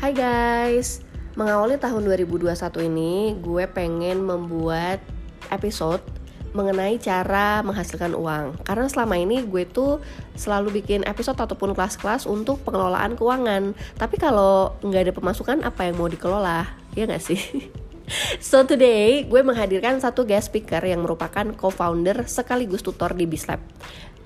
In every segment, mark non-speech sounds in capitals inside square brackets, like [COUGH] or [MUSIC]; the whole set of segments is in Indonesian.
Hai guys, mengawali tahun 2021 ini gue pengen membuat episode mengenai cara menghasilkan uang Karena selama ini gue tuh selalu bikin episode ataupun kelas-kelas untuk pengelolaan keuangan Tapi kalau nggak ada pemasukan apa yang mau dikelola? Ya nggak sih? [LAUGHS] So today gue menghadirkan satu guest speaker yang merupakan co-founder sekaligus tutor di Bislab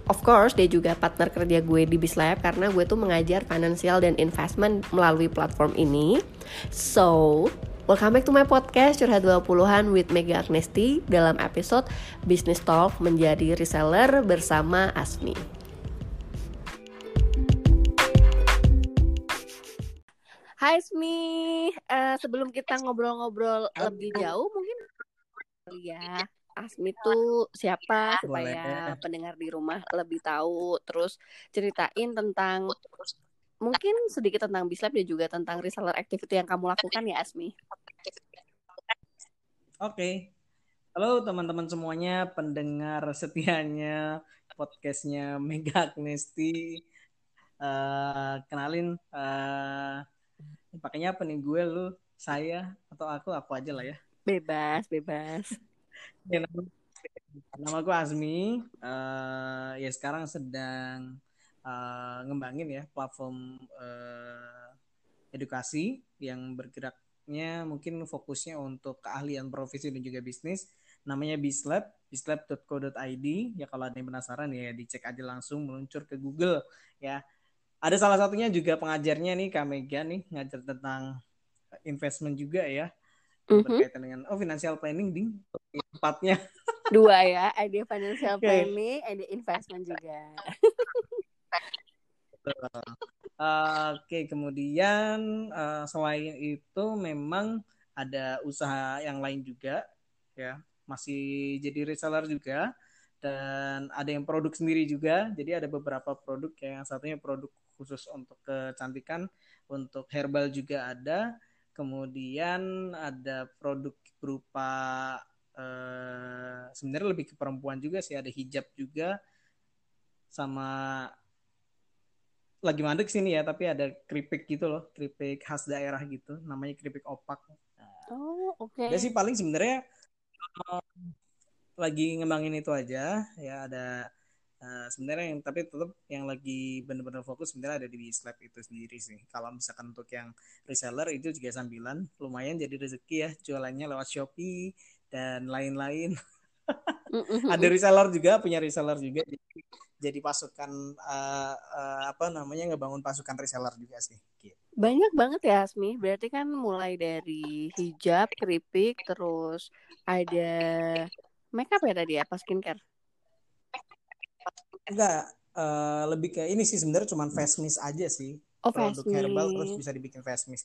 Of course, dia juga partner kerja gue di Bislab karena gue tuh mengajar financial dan investment melalui platform ini. So, welcome back to my podcast Curhat 20-an with Mega Agnesti dalam episode Business Talk menjadi reseller bersama Asmi. Hai Asmi, uh, sebelum kita ngobrol-ngobrol lebih jauh mungkin ya Asmi tuh siapa supaya Boleh. pendengar di rumah lebih tahu terus ceritain tentang mungkin sedikit tentang Bislab dan juga tentang reseller activity yang kamu lakukan ya Asmi. Oke. Okay. Halo teman-teman semuanya, pendengar setianya podcastnya Mega Agnesti. Uh, kenalin, uh, pakainya apa nih gue, lu, saya, atau aku, aku aja lah ya. Bebas, bebas. Ya, nama, nama gue Azmi. Uh, ya sekarang sedang uh, ngembangin ya platform uh, edukasi yang bergeraknya mungkin fokusnya untuk keahlian profesi dan juga bisnis. Namanya Bislab, bislab.co.id. Ya kalau ada yang penasaran ya dicek aja langsung meluncur ke Google ya. Ada salah satunya juga pengajarnya nih Kak Mega nih ngajar tentang investment juga ya mm-hmm. berkaitan dengan oh financial planning ding empatnya dua ya ada financial okay. planning ada investment juga. Uh, oke okay, kemudian uh, selain itu memang ada usaha yang lain juga ya. Masih jadi reseller juga dan ada yang produk sendiri juga. Jadi ada beberapa produk yang satunya produk khusus untuk kecantikan untuk herbal juga ada. Kemudian ada produk berupa uh, sebenarnya lebih ke perempuan juga sih ada hijab juga sama lagi mandek sini ya tapi ada keripik gitu loh keripik khas daerah gitu namanya keripik opak nah, oh oke okay. sih paling sebenarnya uh, lagi ngembangin itu aja ya ada Uh, sebenarnya yang tapi tetap yang lagi benar-benar fokus sebenarnya ada di Slab itu sendiri sih. Kalau misalkan untuk yang reseller itu juga sambilan lumayan jadi rezeki ya jualannya lewat Shopee dan lain-lain. ada reseller juga punya reseller juga jadi, jadi pasukan uh, uh, apa namanya ngebangun pasukan reseller juga sih. Gitu. Banyak banget ya Asmi. Berarti kan mulai dari hijab, keripik, terus ada makeup ya tadi apa skincare? Enggak, uh, lebih ke ini sih sebenarnya cuma face mist aja sih. Oh, produk herbal terus bisa dibikin face mist.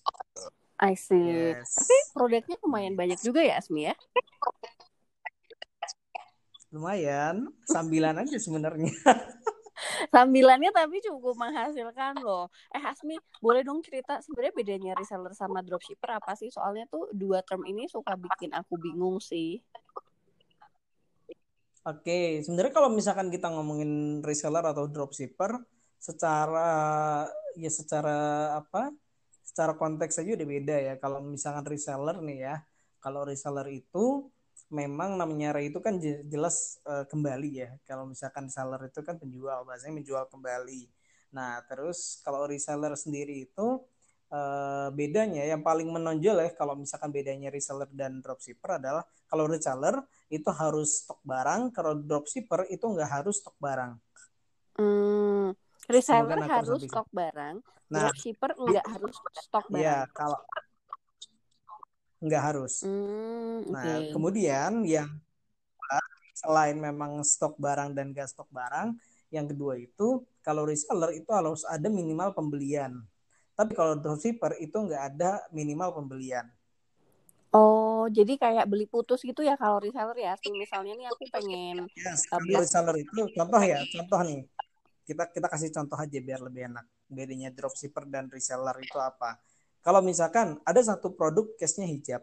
I see. Yes. Tapi produknya lumayan banyak juga ya Asmi ya? Lumayan, sambilan aja sebenarnya. [LAUGHS] Sambilannya tapi cukup menghasilkan loh. Eh Asmi, boleh dong cerita sebenarnya bedanya reseller sama dropshipper apa sih? Soalnya tuh dua term ini suka bikin aku bingung sih. Oke, sebenarnya kalau misalkan kita ngomongin reseller atau dropshipper, secara ya secara apa? Secara konteks aja udah beda ya. Kalau misalkan reseller nih ya, kalau reseller itu memang namanya re itu kan jelas uh, kembali ya. Kalau misalkan seller itu kan penjual, bahasanya menjual kembali. Nah, terus kalau reseller sendiri itu uh, bedanya yang paling menonjol ya kalau misalkan bedanya reseller dan dropshipper adalah kalau reseller itu harus stok barang, kalau dropshipper itu nggak harus stok barang. Hmm, reseller harus stok barang, nah, dropshipper nggak iya, harus stok barang. Iya, kalau nggak harus. Hmm, nah, kemudian yang selain memang stok barang dan gas stok barang, yang kedua itu kalau reseller itu harus ada minimal pembelian. Tapi kalau dropshipper itu nggak ada minimal pembelian. Oh, jadi kayak beli putus gitu ya kalau reseller ya. Misalnya nih aku pengen yes, uh, reseller itu contoh ya, contoh nih. Kita kita kasih contoh aja biar lebih enak. Bedanya dropshipper dan reseller itu apa? Kalau misalkan ada satu produk case-nya hijab.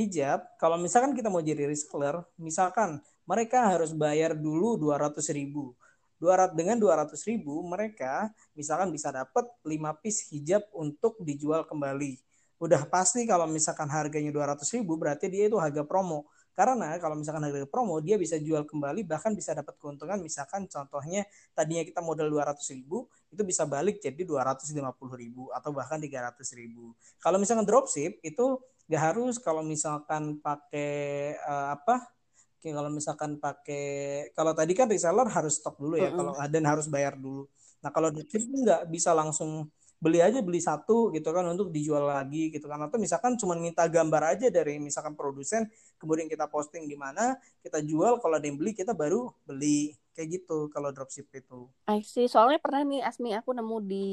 Hijab, kalau misalkan kita mau jadi reseller, misalkan mereka harus bayar dulu 200 ribu. 200 dengan 200 ribu mereka misalkan bisa dapat 5 piece hijab untuk dijual kembali. Udah pasti kalau misalkan harganya 200 ribu berarti dia itu harga promo. Karena kalau misalkan harga promo dia bisa jual kembali bahkan bisa dapat keuntungan misalkan contohnya tadinya kita modal 200 ribu itu bisa balik jadi 250 ribu atau bahkan 300 ribu. Kalau misalkan dropship itu gak harus kalau misalkan pakai uh, apa Oke, kalau misalkan pakai kalau tadi kan reseller harus stok dulu ya, mm -hmm. kalau dan harus bayar dulu. Nah, kalau dropship nggak bisa langsung beli aja beli satu gitu kan untuk dijual lagi gitu kan atau misalkan cuma minta gambar aja dari misalkan produsen kemudian kita posting di mana kita jual kalau ada yang beli kita baru beli kayak gitu kalau dropship itu. I see. Soalnya pernah nih Asmi aku nemu di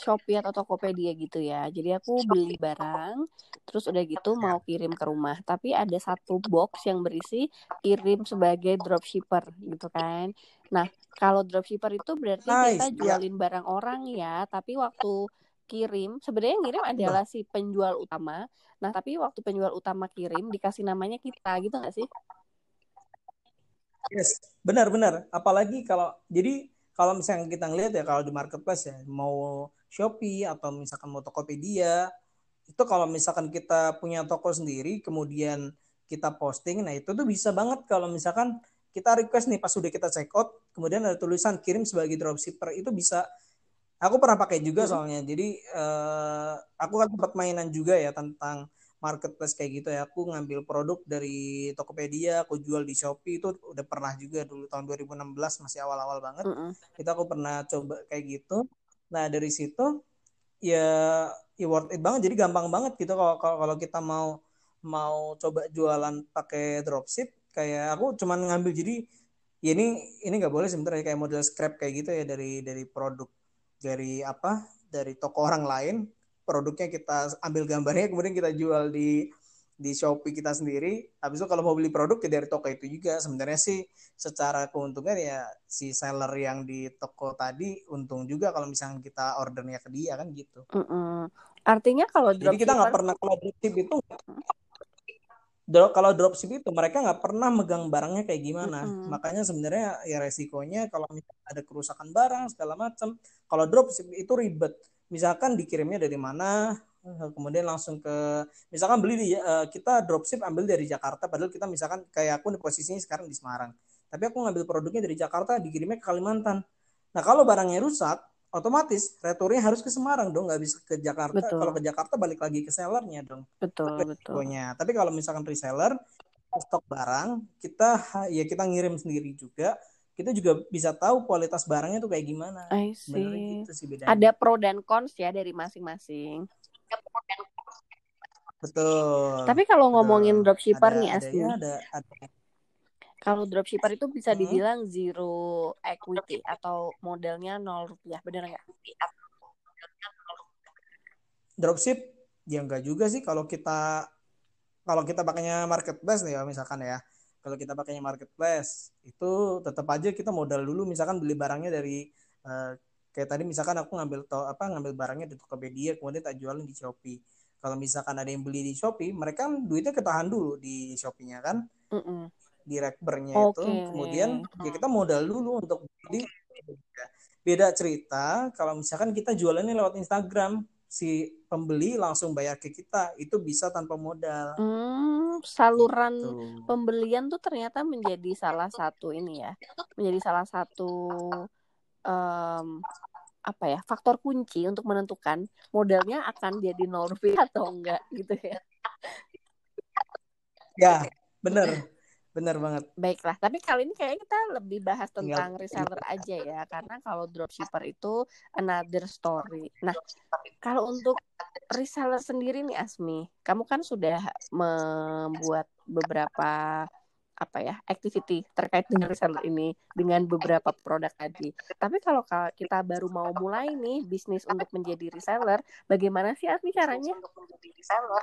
Shopee atau Tokopedia gitu ya. Jadi aku beli barang, terus udah gitu mau kirim ke rumah. Tapi ada satu box yang berisi kirim sebagai dropshipper gitu kan. Nah kalau dropshipper itu berarti nice. kita jualin barang orang ya. Tapi waktu kirim sebenarnya yang kirim adalah si penjual utama. Nah tapi waktu penjual utama kirim dikasih namanya kita gitu nggak sih? Yes, benar-benar. Apalagi kalau jadi kalau misalnya kita ngelihat ya kalau di marketplace ya mau Shopee atau misalkan mau Tokopedia itu kalau misalkan kita punya toko sendiri kemudian kita posting nah itu tuh bisa banget kalau misalkan kita request nih pas sudah kita check out kemudian ada tulisan kirim sebagai dropshipper itu bisa aku pernah pakai juga soalnya. Jadi uh, aku kan sempat mainan juga ya tentang marketplace kayak gitu ya. Aku ngambil produk dari Tokopedia aku jual di Shopee itu udah pernah juga dulu tahun 2016 masih awal-awal banget. Mm -hmm. itu aku pernah coba kayak gitu. Nah dari situ ya ya worth it banget. Jadi gampang banget gitu kalau kalau kita mau mau coba jualan pakai dropship kayak aku cuman ngambil jadi ya ini ini nggak boleh sebenarnya kayak model scrap kayak gitu ya dari dari produk dari apa dari toko orang lain produknya kita ambil gambarnya kemudian kita jual di di Shopee kita sendiri. Habis itu kalau mau beli produk ya dari toko itu juga. Sebenarnya sih secara keuntungan ya si seller yang di toko tadi untung juga kalau misalnya kita ordernya ke dia kan gitu. Mm -mm. Artinya kalau jadi kita nggak pernah kalau itu drop kalau dropship itu mereka nggak pernah megang barangnya kayak gimana. Mm -hmm. Makanya sebenarnya ya resikonya kalau ada kerusakan barang segala macam. Kalau dropship itu ribet misalkan dikirimnya dari mana eh, kemudian langsung ke misalkan beli di uh, kita dropship ambil dari Jakarta padahal kita misalkan kayak aku di posisinya sekarang di Semarang tapi aku ngambil produknya dari Jakarta dikirimnya ke Kalimantan nah kalau barangnya rusak otomatis returnya harus ke Semarang dong nggak bisa ke Jakarta betul. kalau ke Jakarta balik lagi ke sellernya dong betul betul tapi kalau misalkan reseller stok barang kita ya kita ngirim sendiri juga kita juga bisa tahu kualitas barangnya tuh kayak gimana. Gitu sih bedanya. Ada pro dan cons ya dari masing-masing. Betul. Tapi kalau ngomongin dropshipper ada, nih Asli. Ya, ada, ada. Kalau dropshipper itu bisa hmm. dibilang zero equity atau modelnya nol rupiah, benar nggak? Dropship ya enggak juga sih kalau kita kalau kita pakainya marketplace nih ya misalkan ya kalau kita pakainya marketplace itu tetap aja kita modal dulu misalkan beli barangnya dari uh, kayak tadi misalkan aku ngambil to apa ngambil barangnya di Tokopedia kemudian tak jualin di Shopee kalau misalkan ada yang beli di Shopee mereka duitnya ketahan dulu di Shopee-nya kan mm -mm. Di rekbernya okay. itu kemudian ya kita modal dulu untuk beli beda cerita kalau misalkan kita jualannya lewat Instagram si pembeli langsung bayar ke kita itu bisa tanpa modal. Hmm, saluran gitu. pembelian tuh ternyata menjadi salah satu ini ya, menjadi salah satu um, apa ya faktor kunci untuk menentukan modalnya akan jadi nol rupiah atau enggak gitu ya. Ya, benar. Benar banget. Baiklah, tapi kali ini kayaknya kita lebih bahas tentang reseller aja ya, karena kalau dropshipper itu another story. Nah, kalau untuk reseller sendiri nih Asmi, kamu kan sudah membuat beberapa apa ya activity terkait dengan reseller ini dengan beberapa produk tadi. Tapi kalau kita baru mau mulai nih bisnis untuk menjadi reseller, bagaimana sih Asmi caranya? Untuk menjadi reseller,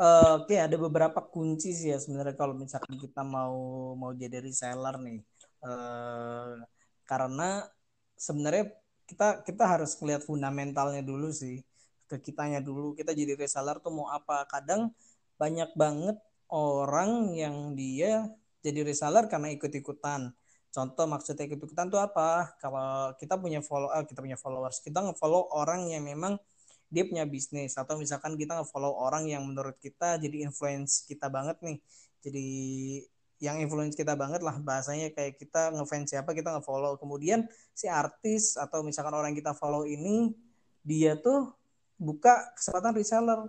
Uh, Oke, okay, ada beberapa kunci sih ya sebenarnya kalau misalkan kita mau mau jadi reseller nih. Uh, karena sebenarnya kita kita harus melihat fundamentalnya dulu sih ke kitanya dulu. Kita jadi reseller tuh mau apa? Kadang banyak banget orang yang dia jadi reseller karena ikut-ikutan. Contoh maksudnya ikut-ikutan tuh apa? Kalau kita punya follow, uh, kita punya followers, kita nge-follow orang yang memang dia punya bisnis atau misalkan kita nge-follow orang yang menurut kita jadi influence kita banget nih. Jadi yang influence kita banget lah bahasanya kayak kita ngefans siapa kita nge-follow. Kemudian si artis atau misalkan orang yang kita follow ini dia tuh buka kesempatan reseller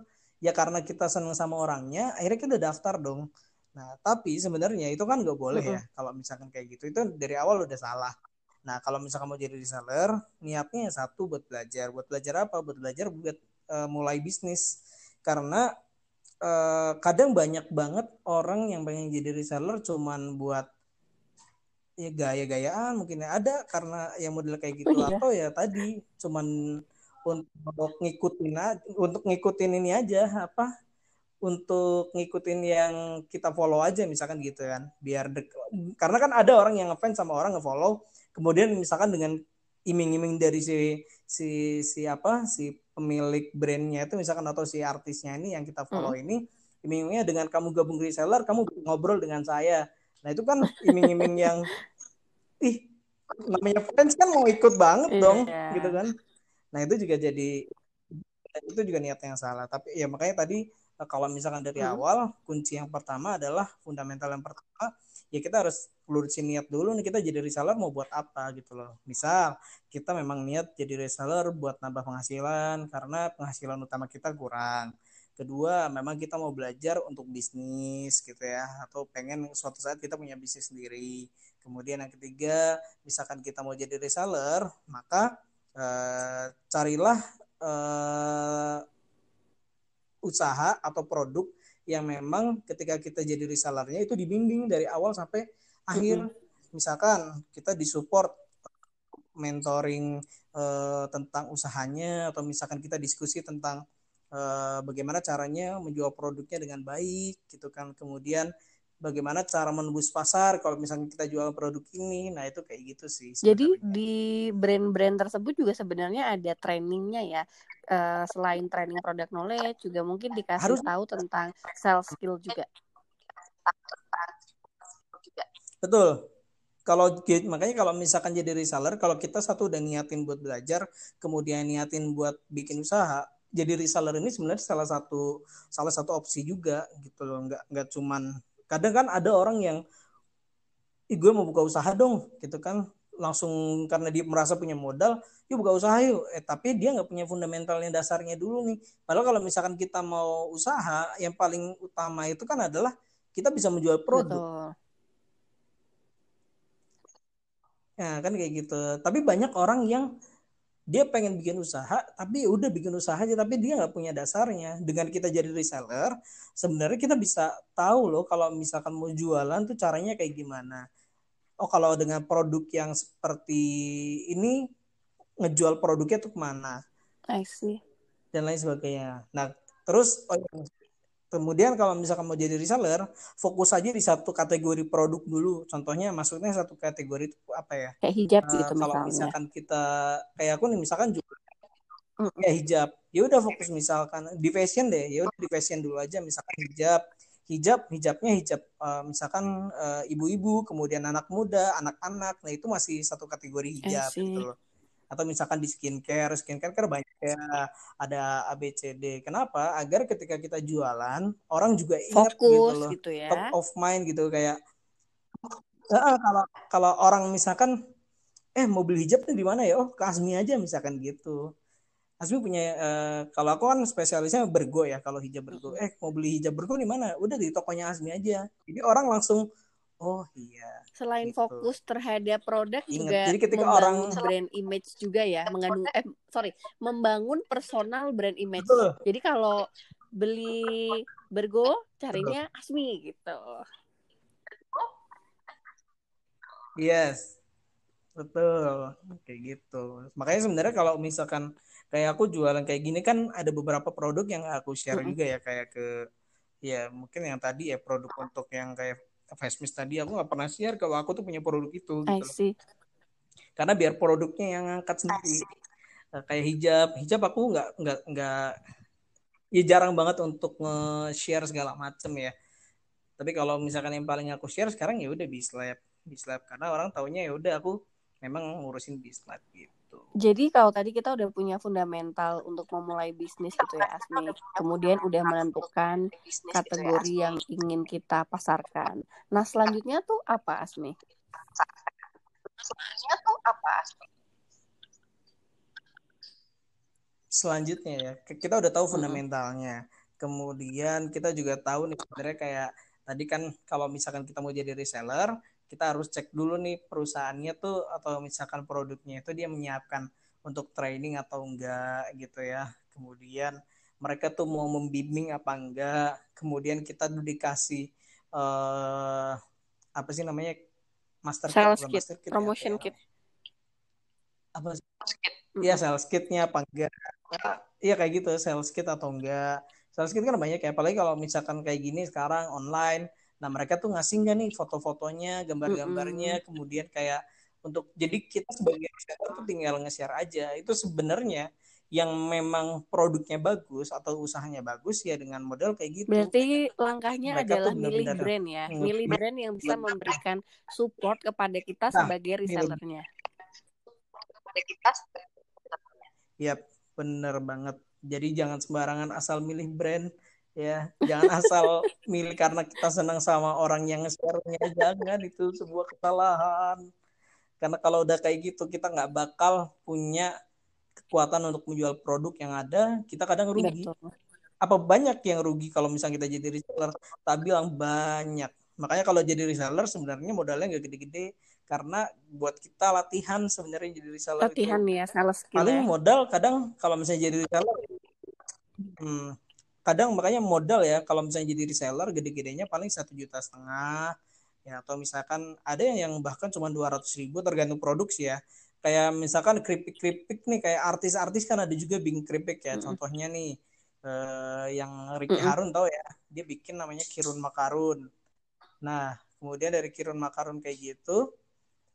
ya karena kita seneng sama orangnya akhirnya kita daftar dong nah tapi sebenarnya itu kan nggak boleh ya kalau misalkan kayak gitu itu dari awal udah salah nah kalau misalkan mau jadi reseller niatnya satu buat belajar. Buat belajar apa? Buat belajar buat uh, mulai bisnis. Karena uh, kadang banyak banget orang yang pengen jadi reseller cuman buat ya gaya-gayaan mungkin ada karena yang model kayak gitu oh, iya? atau ya tadi cuman untuk ngikutin untuk ngikutin ini aja apa untuk ngikutin yang kita follow aja misalkan gitu kan biar dek karena kan ada orang yang ngefans sama orang ngefollow kemudian misalkan dengan iming-iming dari si si si apa si pemilik brandnya itu misalkan atau si artisnya ini yang kita follow hmm. ini iming-imingnya dengan kamu gabung reseller kamu ngobrol dengan saya nah itu kan iming-iming yang [LAUGHS] ih namanya fans kan mau ikut banget yeah. dong gitu kan Nah itu juga jadi itu juga niatnya yang salah. Tapi ya makanya tadi kalau misalkan dari hmm. awal kunci yang pertama adalah fundamental yang pertama ya kita harus lurusin niat dulu nih kita jadi reseller mau buat apa gitu loh. Misal kita memang niat jadi reseller buat nambah penghasilan karena penghasilan utama kita kurang. Kedua, memang kita mau belajar untuk bisnis gitu ya atau pengen suatu saat kita punya bisnis sendiri. Kemudian yang ketiga, misalkan kita mau jadi reseller, maka uh, carilah uh, usaha atau produk yang memang ketika kita jadi resellernya itu dibimbing dari awal sampai akhir. Mm-hmm. Misalkan kita disupport mentoring uh, tentang usahanya atau misalkan kita diskusi tentang uh, bagaimana caranya menjual produknya dengan baik gitu kan. Kemudian bagaimana cara menembus pasar kalau misalnya kita jual produk ini. Nah itu kayak gitu sih sebenarnya. jadi di brand-brand tersebut juga sebenarnya ada trainingnya ya. Uh, selain training product knowledge juga mungkin dikasih Harus... tahu tentang sales skill juga. Betul. Kalau makanya kalau misalkan jadi reseller kalau kita satu udah niatin buat belajar kemudian niatin buat bikin usaha jadi reseller ini sebenarnya salah satu salah satu opsi juga gitu loh. Nggak nggak cuman kadang kan ada orang yang Ih, gue mau buka usaha dong gitu kan. Langsung karena dia merasa punya modal yuk buka usaha yuk. Eh tapi dia nggak punya fundamentalnya dasarnya dulu nih. Padahal kalau misalkan kita mau usaha yang paling utama itu kan adalah kita bisa menjual produk. Betul. ya kan kayak gitu. Tapi banyak orang yang dia pengen bikin usaha tapi udah bikin usaha aja tapi dia nggak punya dasarnya. Dengan kita jadi reseller sebenarnya kita bisa tahu loh kalau misalkan mau jualan tuh caranya kayak gimana. Oh kalau dengan produk yang seperti ini ngejual produknya tuh ke mana? I see. dan lain sebagainya. Nah terus oh, iya, Kemudian kalau misalkan mau jadi reseller, fokus aja di satu kategori produk dulu. Contohnya maksudnya satu kategori itu apa ya? Kayak hijab uh, gitu Kalau misalkan kita kayak aku nih misalkan juga mm. ya hijab. Ya udah fokus misalkan di fashion deh. Ya udah di fashion dulu aja misalkan hijab. Hijab, hijabnya hijab uh, misalkan ibu ibu-ibu, kemudian anak muda, anak-anak. Nah, itu masih satu kategori hijab gitu loh atau misalkan di skincare skincare kan banyak ya. Ada ABCD kenapa? Agar ketika kita jualan orang juga ingat gitu Fokus, gitu loh gitu ya. top of mind gitu kayak uh, kalau kalau orang misalkan eh mobil hijab tuh di mana ya? Oh ke Asmi aja misalkan gitu. Asmi punya uh, kalau aku kan spesialisnya bergo ya kalau hijab bergo. Eh mau beli hijab bergo di mana? Udah di tokonya Asmi aja. Jadi orang langsung Oh iya. Selain gitu. fokus terhadap produk Ingat, juga jadi ketika orang brand image juga ya, mengandung eh sorry, membangun personal brand image. Betul. Jadi kalau beli Bergo carinya Betul. Asmi gitu. Yes. Betul. Kayak gitu. Makanya sebenarnya kalau misalkan kayak aku jualan kayak gini kan ada beberapa produk yang aku share mm -hmm. juga ya kayak ke ya mungkin yang tadi ya produk untuk yang kayak Fastmiss tadi aku nggak pernah share kalau aku tuh punya produk itu gitu karena biar produknya yang ngangkat sendiri. nah, kayak hijab. Hijab aku nggak nggak nggak ya jarang banget untuk nge-share segala macem ya. Tapi kalau misalkan yang paling aku share sekarang ya udah Bislab. Bislab karena orang taunya ya udah aku memang ngurusin Bislab gitu jadi kalau tadi kita udah punya fundamental untuk memulai bisnis gitu ya Asmi. Kemudian udah menentukan kategori yang ingin kita pasarkan. Nah selanjutnya tuh apa Asmi? Selanjutnya tuh apa selanjutnya ya kita udah tahu fundamentalnya. Kemudian kita juga tahu nih sebenarnya kayak tadi kan kalau misalkan kita mau jadi reseller kita harus cek dulu nih perusahaannya tuh atau misalkan produknya itu dia menyiapkan untuk training atau enggak gitu ya. Kemudian mereka tuh mau membimbing apa enggak. Kemudian kita tuh dikasih uh, apa sih namanya master sales kit, master kit ya, promotion ya, kit. Apa sih? Iya sales kitnya apa enggak. Iya kayak gitu sales kit atau enggak. Sales kit kan banyak ya apalagi kalau misalkan kayak gini sekarang online nah mereka tuh ngasih nggak nih foto-fotonya gambar-gambarnya mm -hmm. kemudian kayak untuk jadi kita sebagai reseller tuh tinggal nge-share aja itu sebenarnya yang memang produknya bagus atau usahanya bagus ya dengan model kayak gitu. Berarti langkahnya Mereka adalah milih brand ya, milih brand yang bisa memberikan support kepada kita nah, sebagai resellernya. kita. Yap, bener banget. Jadi jangan sembarangan asal milih brand ya jangan asal milih karena kita senang sama orang yang nge-share-nya jangan itu sebuah kesalahan karena kalau udah kayak gitu kita nggak bakal punya kekuatan untuk menjual produk yang ada kita kadang rugi Betul. apa banyak yang rugi kalau misalnya kita jadi reseller tak bilang banyak makanya kalau jadi reseller sebenarnya modalnya nggak gede-gede karena buat kita latihan sebenarnya jadi reseller latihan itu. ya sales skill paling ya. modal kadang kalau misalnya jadi reseller hmm, kadang makanya modal ya kalau misalnya jadi reseller gede-gedenya paling satu juta setengah ya atau misalkan ada yang bahkan cuma dua ratus ribu tergantung produksi ya. Kayak misalkan keripik keripik nih kayak artis-artis kan ada juga bing keripik ya. Mm -hmm. contohnya nih eh, yang Ricky mm -hmm. Harun tau ya dia bikin namanya Kirun Makarun. Nah kemudian dari Kirun Makarun kayak gitu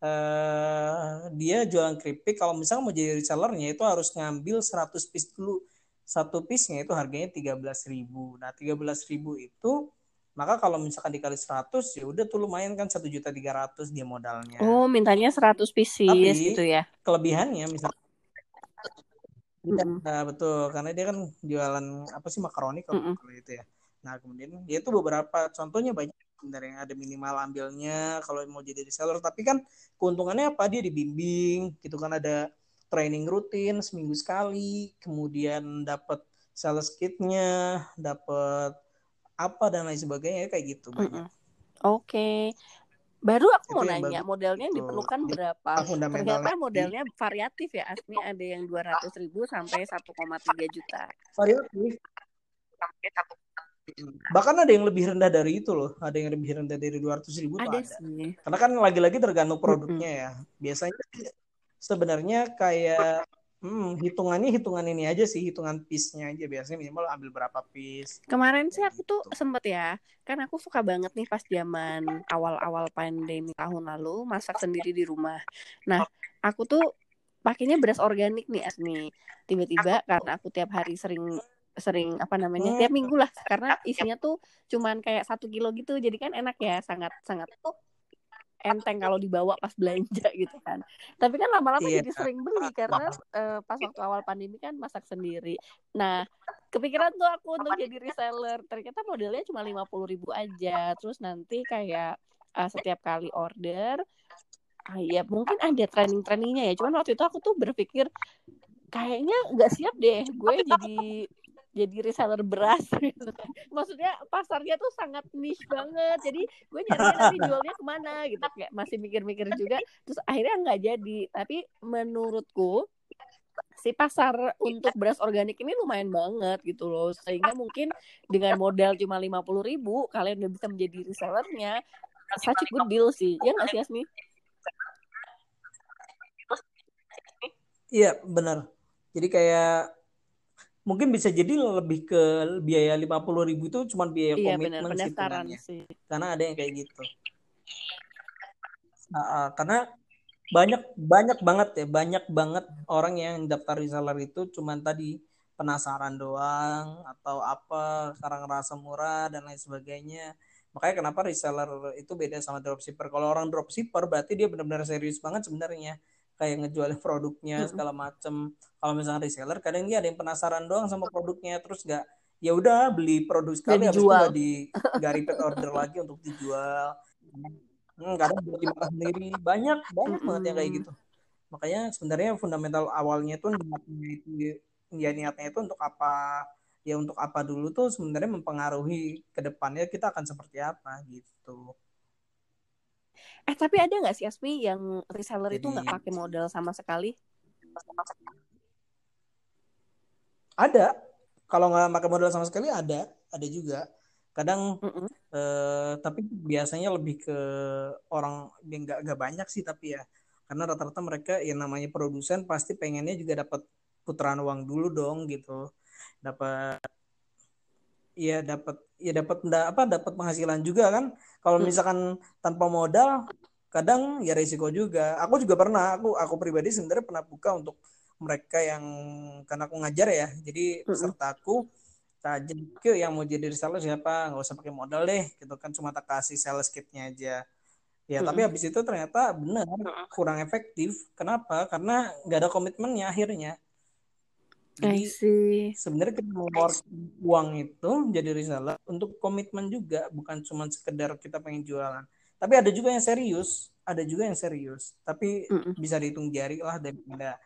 uh, dia jualan keripik. Kalau misalnya mau jadi resellernya itu harus ngambil 100 piece dulu satu piece-nya itu harganya 13.000 nah 13.000 itu maka kalau misalkan dikali 100 ya udah tuh lumayan kan satu juta tiga ratus dia modalnya. Oh mintanya 100 pieces Tapi, gitu ya? kelebihannya misalnya mm. nah, betul karena dia kan jualan apa sih makaroni kalau mm -mm. itu ya. Nah kemudian dia tuh beberapa contohnya banyak dari yang ada minimal ambilnya kalau mau jadi reseller. Tapi kan keuntungannya apa? Dia dibimbing gitu kan ada training rutin seminggu sekali kemudian dapat sales kitnya dapat apa dan lain sebagainya kayak gitu banyak mm -hmm. oke okay. Baru aku mau nanya, modelnya yang diperlukan berapa? Ternyata modelnya variatif ya, Asmi ada yang dua ratus ribu sampai 1,3 juta. Variatif. Sampai bahkan ada yang lebih rendah dari itu loh ada yang lebih rendah dari dua ratus ribu ada, ada. Sih. karena kan lagi-lagi tergantung produknya ya biasanya sebenarnya kayak hmm, hitungannya hitungan ini aja sih hitungan piece-nya aja. Biasanya minimal ambil berapa piece kemarin sih aku tuh gitu. sempet ya kan aku suka banget nih pas zaman awal-awal pandemi tahun lalu masak sendiri di rumah. Nah aku tuh pakainya beras organik nih Asmi. Tiba-tiba karena aku tiap hari sering sering apa namanya tiap minggu lah. Karena isinya tuh cuman kayak satu kilo gitu jadi kan enak ya sangat sangat. tuh enteng kalau dibawa pas belanja [LAUGHS] gitu kan. Tapi kan lama-lama iya. jadi sering beli karena uh, pas waktu awal pandemi kan masak sendiri. Nah kepikiran tuh aku untuk jadi reseller. Ternyata modelnya cuma lima puluh ribu aja. Terus nanti kayak uh, setiap kali order ah, ya mungkin ada training trainingnya ya. Cuman waktu itu aku tuh berpikir kayaknya nggak siap deh. Gue jadi jadi reseller beras [LAUGHS] gitu kan. Maksudnya pasarnya tuh sangat niche banget. Jadi gue nyari nanti jualnya ke mana gitu kayak masih mikir-mikir juga. Terus akhirnya nggak jadi. Tapi menurutku si pasar untuk beras organik ini lumayan banget gitu loh. Sehingga mungkin dengan modal cuma lima puluh ribu kalian udah bisa menjadi resellernya. Such a good deal sih. Ya nggak sih Asmi? Iya benar. Jadi kayak mungkin bisa jadi lebih ke biaya lima puluh ribu itu cuma biaya iya, komitmen bener, sih. Karena ada yang kayak gitu. Nah, karena banyak banyak banget ya banyak banget orang yang daftar reseller itu cuma tadi penasaran doang atau apa karena ngerasa murah dan lain sebagainya. Makanya kenapa reseller itu beda sama dropshipper. Kalau orang dropshipper berarti dia benar-benar serius banget sebenarnya kayak ngejual [LAUGHS] produknya segala macem. Kalau misalnya reseller kadang dia ada yang penasaran doang sama produknya terus nggak ya udah beli produk sekali habis itu nggak di [LAUGHS] nggak repeat order lagi untuk dijual. Hmm, kadang buat dimakan sendiri. Banyak banyak banget yang kayak gitu. Makanya sebenarnya fundamental awalnya tuh niatnya itu ya niatnya itu untuk apa? Ya untuk apa dulu tuh sebenarnya mempengaruhi ke depannya kita akan seperti apa gitu Eh tapi ada nggak sih Asmi yang reseller Jadi, itu nggak pakai modal sama sekali? Ada. Kalau nggak pakai modal sama sekali ada, ada juga. Kadang mm -mm. Eh, tapi biasanya lebih ke orang yang nggak nggak banyak sih tapi ya karena rata-rata mereka yang namanya produsen pasti pengennya juga dapat putaran uang dulu dong gitu dapat ya dapat ya dapat apa dapat penghasilan juga kan. Kalau hmm. misalkan tanpa modal kadang ya risiko juga. Aku juga pernah aku aku pribadi sebenarnya pernah buka untuk mereka yang karena aku ngajar ya. Jadi hmm. peserta aku tak jadi yang mau jadi reseller siapa? Nggak usah pakai modal deh gitu kan. Cuma tak kasih sales kitnya aja. Ya hmm. tapi habis itu ternyata benar kurang efektif. Kenapa? Karena nggak ada komitmennya akhirnya jadi sebenarnya kita mengeluarkan uang itu jadi reseller untuk komitmen juga, bukan cuma sekedar kita pengen jualan. Tapi ada juga yang serius, ada juga yang serius. Tapi mm -mm. bisa dihitung jari lah daripada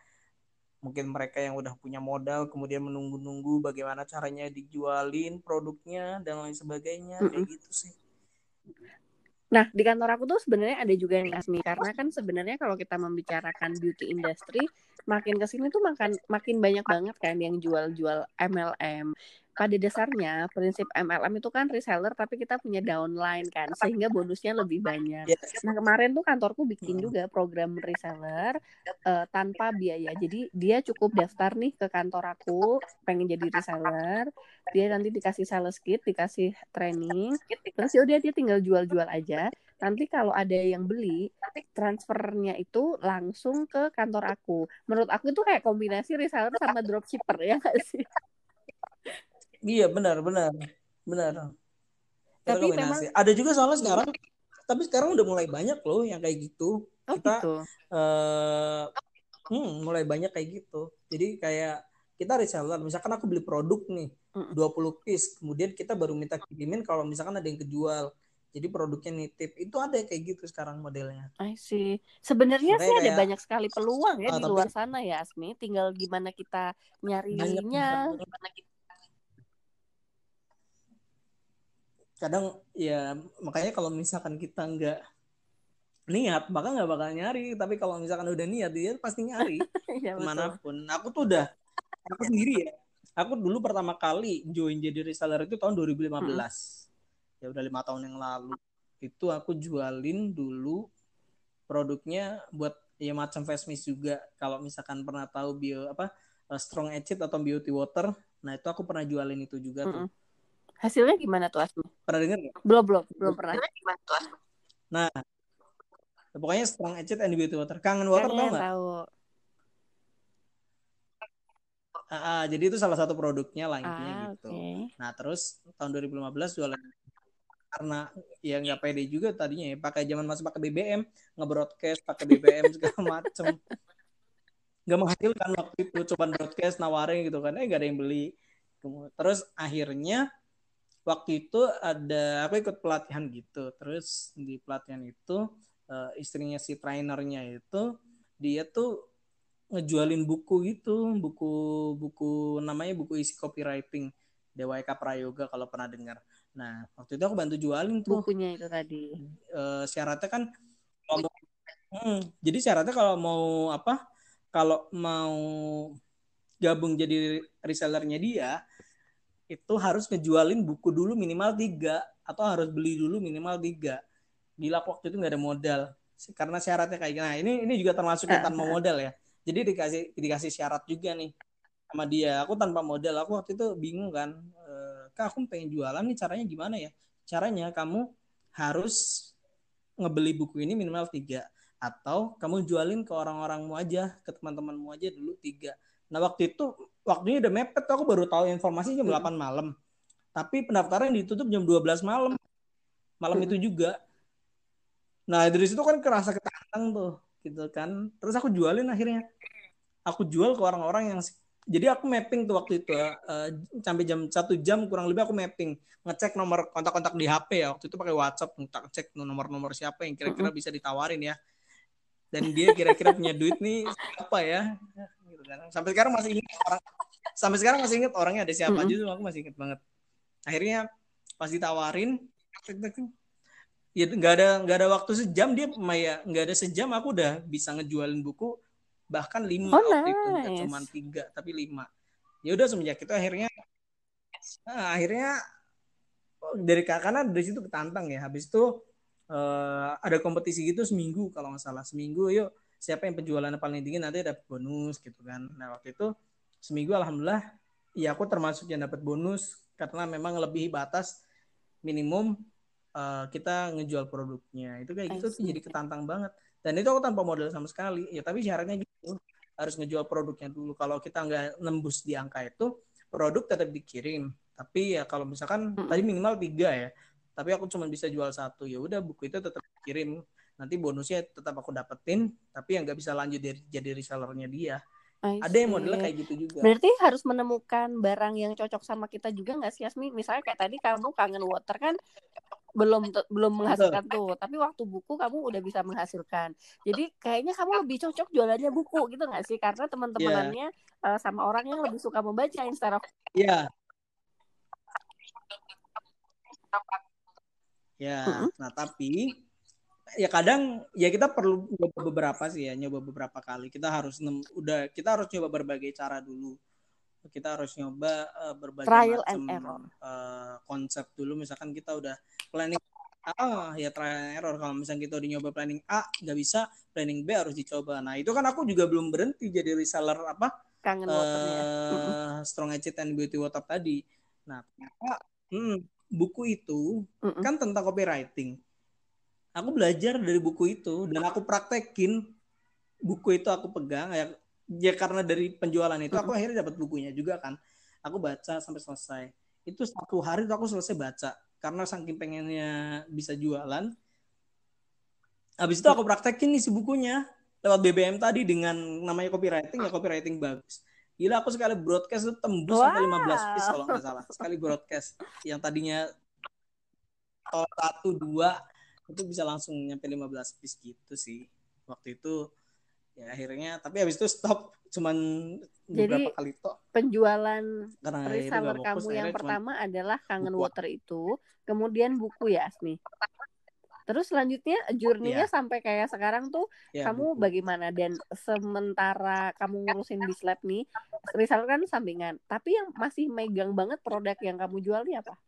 mungkin mereka yang udah punya modal kemudian menunggu-nunggu bagaimana caranya dijualin produknya dan lain sebagainya mm -mm. kayak gitu sih. Nah, di kantor aku tuh sebenarnya ada juga yang Asmi karena kan sebenarnya kalau kita membicarakan beauty industry, makin ke sini tuh makan makin banyak banget kan yang jual-jual MLM pada dasarnya prinsip MLM itu kan reseller tapi kita punya downline kan sehingga bonusnya lebih banyak. Nah kemarin tuh kantorku bikin hmm. juga program reseller uh, tanpa biaya. Jadi dia cukup daftar nih ke kantor aku pengen jadi reseller, dia nanti dikasih sales kit, dikasih training, terus ya udah dia tinggal jual-jual aja. Nanti kalau ada yang beli, transfernya itu langsung ke kantor aku. Menurut aku itu kayak kombinasi reseller sama dropshipper ya nggak sih? Iya benar benar benar. Tapi memang ada juga soalnya sekarang, tapi sekarang udah mulai banyak loh yang kayak gitu. Oh, kita gitu. Uh, hmm, mulai banyak kayak gitu. Jadi kayak kita reseller, misalkan aku beli produk nih, mm. 20 piece, kemudian kita baru minta kirimin kalau misalkan ada yang kejual. Jadi produknya nitip itu ada kayak gitu sekarang modelnya. I see. Sebenarnya sih ada banyak sekali peluang ya uh, di luar sana ya Asmi. Tinggal gimana kita nyarinya. Banyak, kadang ya makanya kalau misalkan kita nggak niat maka nggak bakal nyari. Tapi kalau misalkan udah niat dia pasti nyari. [LAUGHS] Ya, ke mana pun. Aku tuh udah aku sendiri ya. Aku dulu pertama kali join jadi reseller itu tahun 2015 hmm. ya udah lima tahun yang lalu. Itu aku jualin dulu produknya buat ya macam face mist juga. Kalau misalkan pernah tahu bio apa eh, strong acid atau beauty water nah itu aku pernah jualin itu juga tuh Hasilnya gimana tuh Asmi? Pernah dengar nggak? Belum, belum, belum pernah. Gimana tuh Asmi? Nah, pokoknya strong acid and beauty water. Kangen water tau nggak? Tahu. Ah, ah, jadi itu salah satu produknya lah intinya ah, gitu. Okay. Nah terus tahun 2015 jualan karena ya nggak pede juga tadinya ya pakai zaman masih pakai BBM nge-broadcast pakai BBM segala [LAUGHS] macem nggak menghasilkan waktu itu coba broadcast nawarin gitu kan eh gak ada yang beli terus akhirnya waktu itu ada aku ikut pelatihan gitu. Terus di pelatihan itu uh, istrinya si trainernya itu dia tuh ngejualin buku gitu. Buku buku namanya buku isi copywriting Eka Prayoga kalau pernah dengar. Nah waktu itu aku bantu jualin tuh. Bukunya itu tadi. Uh, syaratnya kan kalau hmm, jadi syaratnya kalau mau apa? Kalau mau gabung jadi resellernya dia itu harus ngejualin buku dulu minimal tiga atau harus beli dulu minimal tiga. Gila waktu itu nggak ada modal. Karena syaratnya kayak gini. Nah ini ini juga termasuk yang tanpa modal ya. Jadi dikasih dikasih syarat juga nih sama dia. Aku tanpa modal. Aku waktu itu bingung kan e, kak aku pengen jualan nih caranya gimana ya? Caranya kamu harus ngebeli buku ini minimal tiga atau kamu jualin ke orang-orangmu aja ke teman-temanmu aja dulu tiga Nah waktu itu waktunya udah mepet. Aku baru tahu informasi jam hmm. 8 malam. Tapi pendaftaran ditutup jam 12 malam. malam itu juga. Nah dari situ kan kerasa ketantang tuh gitu kan. Terus aku jualin akhirnya. Aku jual ke orang-orang yang jadi aku mapping tuh waktu itu uh, sampai jam satu jam kurang lebih aku mapping. Ngecek nomor kontak-kontak di HP ya. Waktu itu pakai WhatsApp cek nomor-nomor siapa yang kira-kira bisa ditawarin ya. Dan dia kira-kira punya duit nih siapa ya gitu kan. Sampai sekarang masih ingat orang sampai sekarang masih ingat orangnya ada siapa aja tuh aku masih ingat banget. Akhirnya pas ditawarin ya nggak ada nggak ada waktu sejam dia Maya nggak ada sejam aku udah bisa ngejualin buku bahkan lima oh, waktu nice. itu nggak cuma tiga tapi lima. Ya udah semenjak itu akhirnya nah, akhirnya oh, dari karena dari situ ketantang ya. Habis itu uh, ada kompetisi gitu seminggu kalau nggak salah seminggu yuk siapa yang penjualannya paling tinggi nanti dapat bonus gitu kan. Nah waktu itu seminggu alhamdulillah ya aku termasuk yang dapat bonus karena memang lebih batas minimum uh, kita ngejual produknya. Itu kayak gitu tuh jadi ketantang banget. Dan itu aku tanpa modal sama sekali. Ya tapi syaratnya gitu harus ngejual produknya dulu. Kalau kita nggak nembus di angka itu produk tetap dikirim. Tapi ya kalau misalkan hmm. tadi minimal tiga ya. Tapi aku cuma bisa jual satu. Ya udah buku itu tetap dikirim nanti bonusnya tetap aku dapetin tapi yang nggak bisa lanjut dari jadi resellernya dia ada yang modelnya kayak gitu juga. Berarti harus menemukan barang yang cocok sama kita juga nggak sih Asmi? Misalnya kayak tadi kamu kangen water kan belum belum menghasilkan tuh tapi waktu buku kamu udah bisa menghasilkan jadi kayaknya kamu lebih cocok jualannya buku gitu nggak sih karena teman-temannya yeah. uh, sama orang yang lebih suka membaca instead of iya yeah. ya mm -hmm. nah tapi ya kadang ya kita perlu nyoba beberapa sih ya nyoba beberapa kali. Kita harus udah kita harus coba berbagai cara dulu. Kita harus nyoba uh, berbagai trial macam and error. Uh, konsep dulu. Misalkan kita udah planning A ya trial and error. Kalau misalnya kita udah nyoba planning A nggak bisa planning B harus dicoba. Nah itu kan aku juga belum berhenti jadi reseller apa kangen uh, strong edge and beauty water tadi. Nah hmm, buku itu mm -mm. kan tentang copywriting aku belajar dari buku itu dan aku praktekin buku itu aku pegang ya ya karena dari penjualan itu aku akhirnya dapat bukunya juga kan. Aku baca sampai selesai. Itu satu hari tuh aku selesai baca karena saking pengennya bisa jualan. Habis itu aku praktekin nih si bukunya lewat BBM tadi dengan namanya copywriting ya copywriting bagus. Gila aku sekali broadcast itu tembus wow. sampai 15 piece kalau nggak salah. Sekali broadcast yang tadinya satu dua itu bisa langsung nyampe 15 piece gitu sih. Waktu itu ya akhirnya tapi habis itu stop. Cuman beberapa Jadi, kali tok. penjualan Karena reseller kamu yang pertama adalah kangen buku. water itu kemudian buku ya Asmi? Terus selanjutnya journey-nya yeah. sampai kayak sekarang tuh yeah, kamu buku. bagaimana? Dan sementara kamu ngurusin di lab nih reseller kan sampingan. Tapi yang masih megang banget produk yang kamu jual nih apa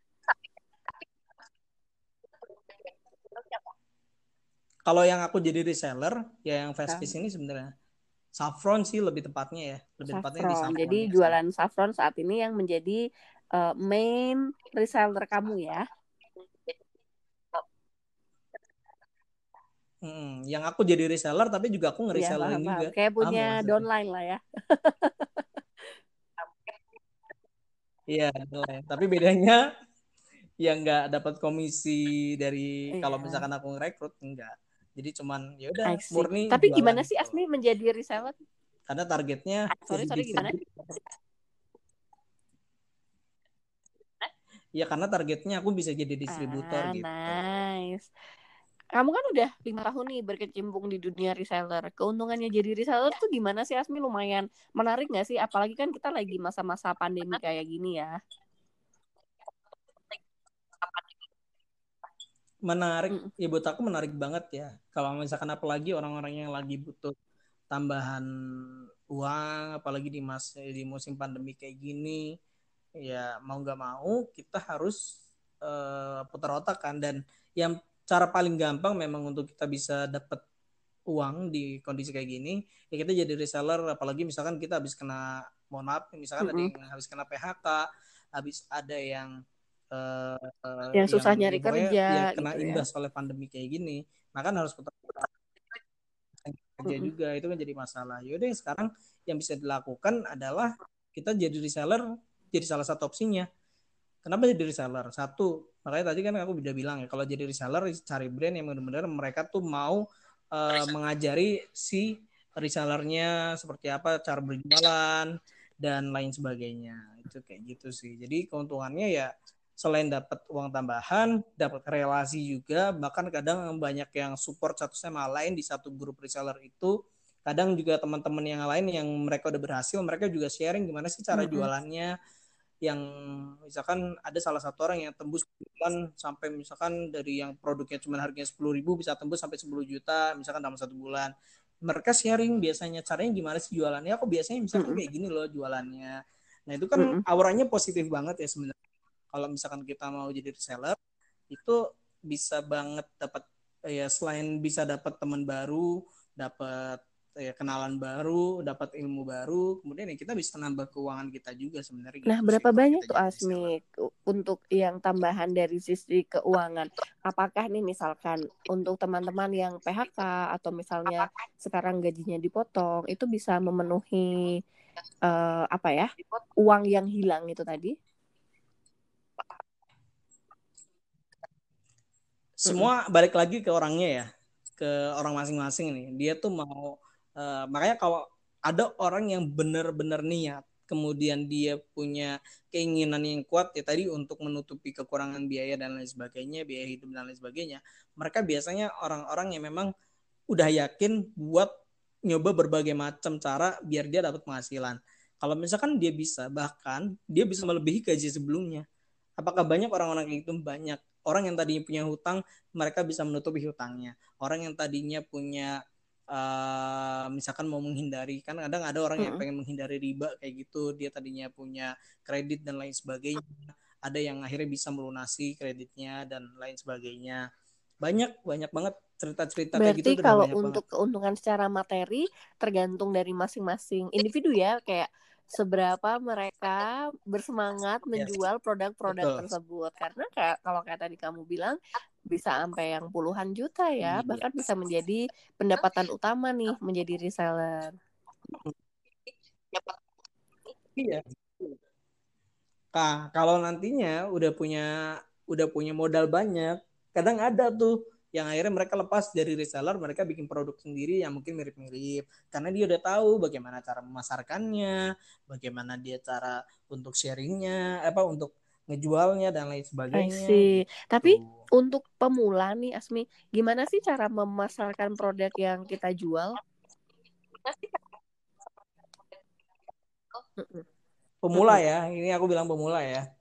Kalau yang aku jadi reseller, ya yang fast fish ini sebenarnya saffron sih lebih tepatnya ya, lebih saffron. tepatnya di saffron. Jadi ya, jualan saffron saat ini yang menjadi uh, main reseller kamu ya. Hmm, yang aku jadi reseller tapi juga aku ngereseller ya, juga. Kayak punya paham, downline lah ya. [LAUGHS] Iya, tapi bedanya [LAUGHS] yang nggak dapat komisi dari iya. kalau misalkan aku ngerekrut enggak. Jadi cuman ya udah murni. Tapi gimana sih gitu. Asmi menjadi reseller? Karena targetnya sorry sorry gimana? Ya karena targetnya aku bisa jadi distributor ah, gitu. Nice. Kamu kan udah lima tahun nih berkecimpung di dunia reseller. Keuntungannya jadi reseller tuh gimana sih Asmi? Lumayan menarik nggak sih? Apalagi kan kita lagi masa-masa pandemi kayak gini ya. Menarik mm. ya buat aku menarik banget ya kalau misalkan apalagi orang-orang yang lagi butuh tambahan uang apalagi di mas di musim pandemi kayak gini ya mau nggak mau kita harus uh, putar otak kan dan yang cara paling gampang memang untuk kita bisa dapat uang di kondisi kayak gini ya kita jadi reseller apalagi misalkan kita habis kena mohon maaf misalkan mm -hmm. ada yang habis kena PHK habis ada yang uh, yang susah yang nyari kerja ya, kena gitu imbas ya. oleh pandemi kayak gini. Maka harus putar kerja mm -hmm. juga itu kan jadi masalah. Yaudah sekarang yang bisa dilakukan adalah kita jadi reseller jadi salah satu opsinya. Kenapa jadi reseller? Satu makanya tadi kan aku udah bilang ya kalau jadi reseller cari brand yang benar-benar mereka tuh mau uh, mengajari si resellernya seperti apa cara berjualan dan lain sebagainya. Itu kayak gitu sih. Jadi keuntungannya ya selain dapat uang tambahan, dapat relasi juga, bahkan kadang banyak yang support satu sama lain di satu grup reseller itu. Kadang juga teman-teman yang lain yang mereka udah berhasil, mereka juga sharing gimana sih cara jualannya. Yang misalkan ada salah satu orang yang tembus bulan sampai misalkan dari yang produknya cuma harganya sepuluh ribu bisa tembus sampai 10 juta misalkan dalam satu bulan. Mereka sharing biasanya caranya gimana sih jualannya. Aku biasanya misalkan kayak gini loh jualannya. Nah itu kan auranya positif banget ya sebenarnya kalau misalkan kita mau jadi reseller itu bisa banget dapat ya selain bisa dapat teman baru dapat ya kenalan baru, dapat ilmu baru, kemudian ya kita bisa nambah keuangan kita juga sebenarnya. Nah, gitu berapa sih, banyak tuh Asmi untuk yang tambahan dari sisi keuangan? Apakah nih misalkan untuk teman-teman yang PHK atau misalnya sekarang gajinya dipotong, itu bisa memenuhi uh, apa ya uang yang hilang itu tadi? Semua balik lagi ke orangnya ya ke orang masing-masing nih. Dia tuh mau uh, makanya kalau ada orang yang benar-benar niat kemudian dia punya keinginan yang kuat ya tadi untuk menutupi kekurangan biaya dan lain sebagainya biaya hidup dan lain sebagainya mereka biasanya orang-orang yang memang udah yakin buat nyoba berbagai macam cara biar dia dapat penghasilan. Kalau misalkan dia bisa bahkan dia bisa melebihi gaji sebelumnya. Apakah banyak orang-orang kayak gitu? Banyak orang yang tadinya punya hutang mereka bisa menutupi hutangnya. Orang yang tadinya punya uh, misalkan mau menghindari kan kadang ada orang yang pengen menghindari riba kayak gitu dia tadinya punya kredit dan lain sebagainya ada yang akhirnya bisa melunasi kreditnya dan lain sebagainya. Banyak banyak banget cerita-cerita kayak gitu kalau untuk banget. keuntungan secara materi tergantung dari masing-masing individu ya kayak seberapa mereka bersemangat menjual produk-produk tersebut. Karena kayak kalau kayak tadi kamu bilang bisa sampai yang puluhan juta ya iya. bahkan bisa menjadi pendapatan utama nih menjadi reseller. Iya. Nah kalau nantinya udah punya udah punya modal banyak kadang ada tuh yang akhirnya mereka lepas dari reseller mereka bikin produk sendiri yang mungkin mirip-mirip karena dia udah tahu bagaimana cara memasarkannya bagaimana dia cara untuk sharingnya apa untuk ngejualnya dan lain sebagainya. Gitu. Tapi untuk pemula nih Asmi, gimana sih cara memasarkan produk yang kita jual? Pemula ya, ini aku bilang pemula ya.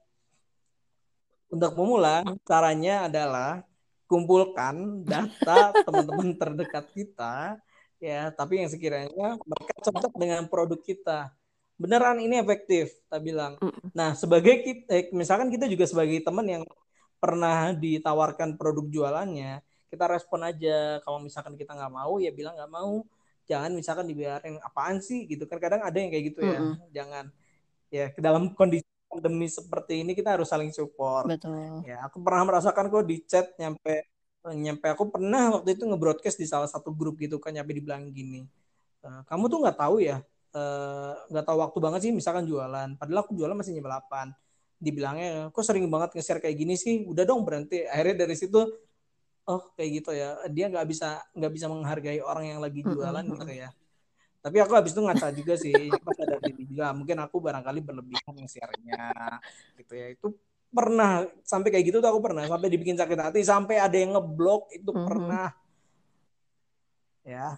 Untuk pemula, caranya adalah kumpulkan data teman-teman [LAUGHS] terdekat kita ya tapi yang sekiranya mereka cocok dengan produk kita. Beneran ini efektif kita bilang. Nah sebagai kita eh, misalkan kita juga sebagai teman yang pernah ditawarkan produk jualannya kita respon aja. Kalau misalkan kita nggak mau ya bilang nggak mau. Jangan misalkan dibiarin apaan sih? Gitu kan kadang ada yang kayak gitu ya. Mm-hmm. jangan ya ke dalam kondisi pandemi seperti ini kita harus saling support. Betul. Ya, aku pernah merasakan kok di chat nyampe nyampe aku pernah waktu itu nge-broadcast di salah satu grup gitu kan nyampe dibilang gini. E, kamu tuh nggak tahu ya eh, nggak tahu waktu banget sih misalkan jualan padahal aku jualan masih jam 8 dibilangnya kok sering banget nge-share kayak gini sih udah dong berhenti akhirnya dari situ oh kayak gitu ya dia nggak bisa nggak bisa menghargai orang yang lagi jualan gitu ya tapi aku habis itu ngaca juga sih pas ada diri juga. Mungkin aku barangkali berlebihan nge-share-nya gitu ya. Itu pernah sampai kayak gitu tuh aku pernah sampai dibikin sakit hati sampai ada yang ngeblok itu mm -hmm. pernah. Ya.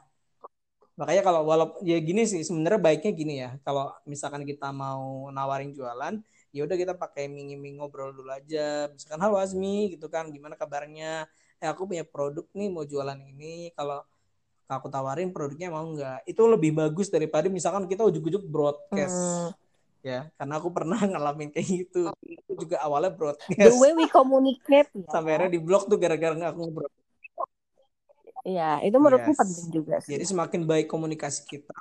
Makanya kalau walaupun ya gini sih sebenarnya baiknya gini ya. Kalau misalkan kita mau nawarin jualan ya udah kita pakai mini ngobrol dulu aja. Misalkan halo Azmi gitu kan gimana kabarnya? Eh aku punya produk nih mau jualan ini. Kalau aku tawarin produknya mau nggak itu lebih bagus daripada misalkan kita ujuk-ujuk broadcast hmm. ya karena aku pernah [LAUGHS] ngalamin kayak gitu itu juga awalnya broadcast the way we communicate ya. sampai akhirnya di blog tuh gara-gara nggak aku ngobrol Iya, itu menurutku yes. penting juga sih. Jadi semakin baik komunikasi kita,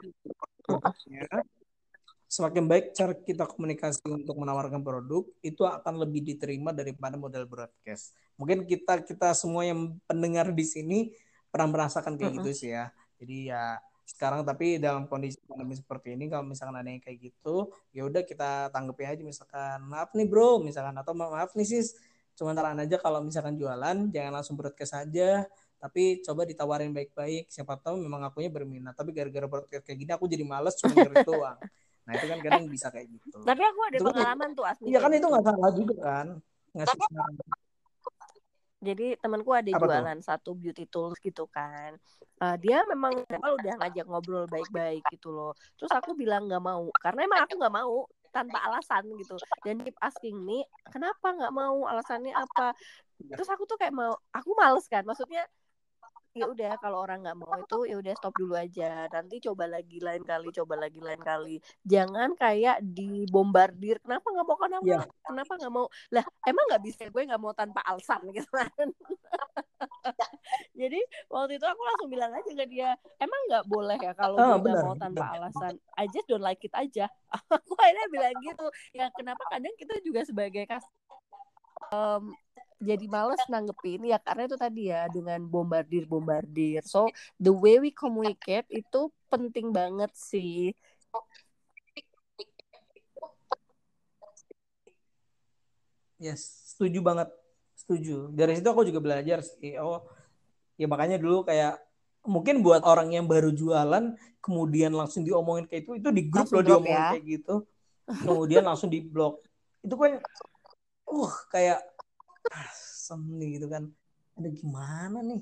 semakin baik cara kita komunikasi untuk menawarkan produk, itu akan lebih diterima daripada model broadcast. Mungkin kita kita semua yang pendengar di sini pernah merasakan kayak uh -uh. gitu sih ya. Jadi ya sekarang tapi dalam kondisi pandemi seperti ini kalau misalkan ada yang kayak gitu ya udah kita tanggapi aja misalkan maaf nih bro misalkan atau maaf nih sis. Cuma saran aja kalau misalkan jualan jangan langsung broadcast saja tapi coba ditawarin baik-baik. Siapa tahu memang akunya berminat. Tapi gara-gara broadcast kayak gini aku jadi males cuma ngerit [LAUGHS] doang. Nah itu kan kadang bisa kayak gitu. Tapi aku ada itu kan pengalaman kan, tuh asli iya kan itu nggak salah juga kan. Ngasih saran jadi temanku ada Apa jualan tuh? satu beauty tools gitu kan. Uh, dia memang udah ngajak ngobrol baik-baik gitu loh. Terus aku bilang nggak mau karena emang aku nggak mau tanpa alasan gitu. Dan keep asking nih kenapa nggak mau? Alasannya apa? Terus aku tuh kayak mau aku males kan. Maksudnya ya udah kalau orang nggak mau itu ya udah stop dulu aja. Nanti coba lagi lain kali coba lagi lain kali. Jangan kayak dibombardir. Kenapa nggak mau kenapa yeah. kenapa nggak mau? Lah emang nggak bisa? Gue nggak mau tanpa alasan [LAUGHS] gitu kan. Jadi waktu itu aku langsung bilang aja ke dia emang nggak boleh ya kalau oh, gue nggak mau tanpa alasan? I just don't like it aja. [LAUGHS] Aku akhirnya bilang gitu. Ya kenapa kadang kita juga sebagai kas um, jadi males nanggepin ya karena itu tadi ya dengan bombardir bombardir so the way we communicate itu penting banget sih. Yes setuju banget. Setuju. Dari situ aku juga belajar sih. Oh ya makanya dulu kayak mungkin buat orang yang baru jualan kemudian langsung diomongin kayak itu itu di grup loh diomongin ya. kayak gitu. Kemudian langsung di blok itu kan uh kayak asem nih gitu kan. Ada gimana nih?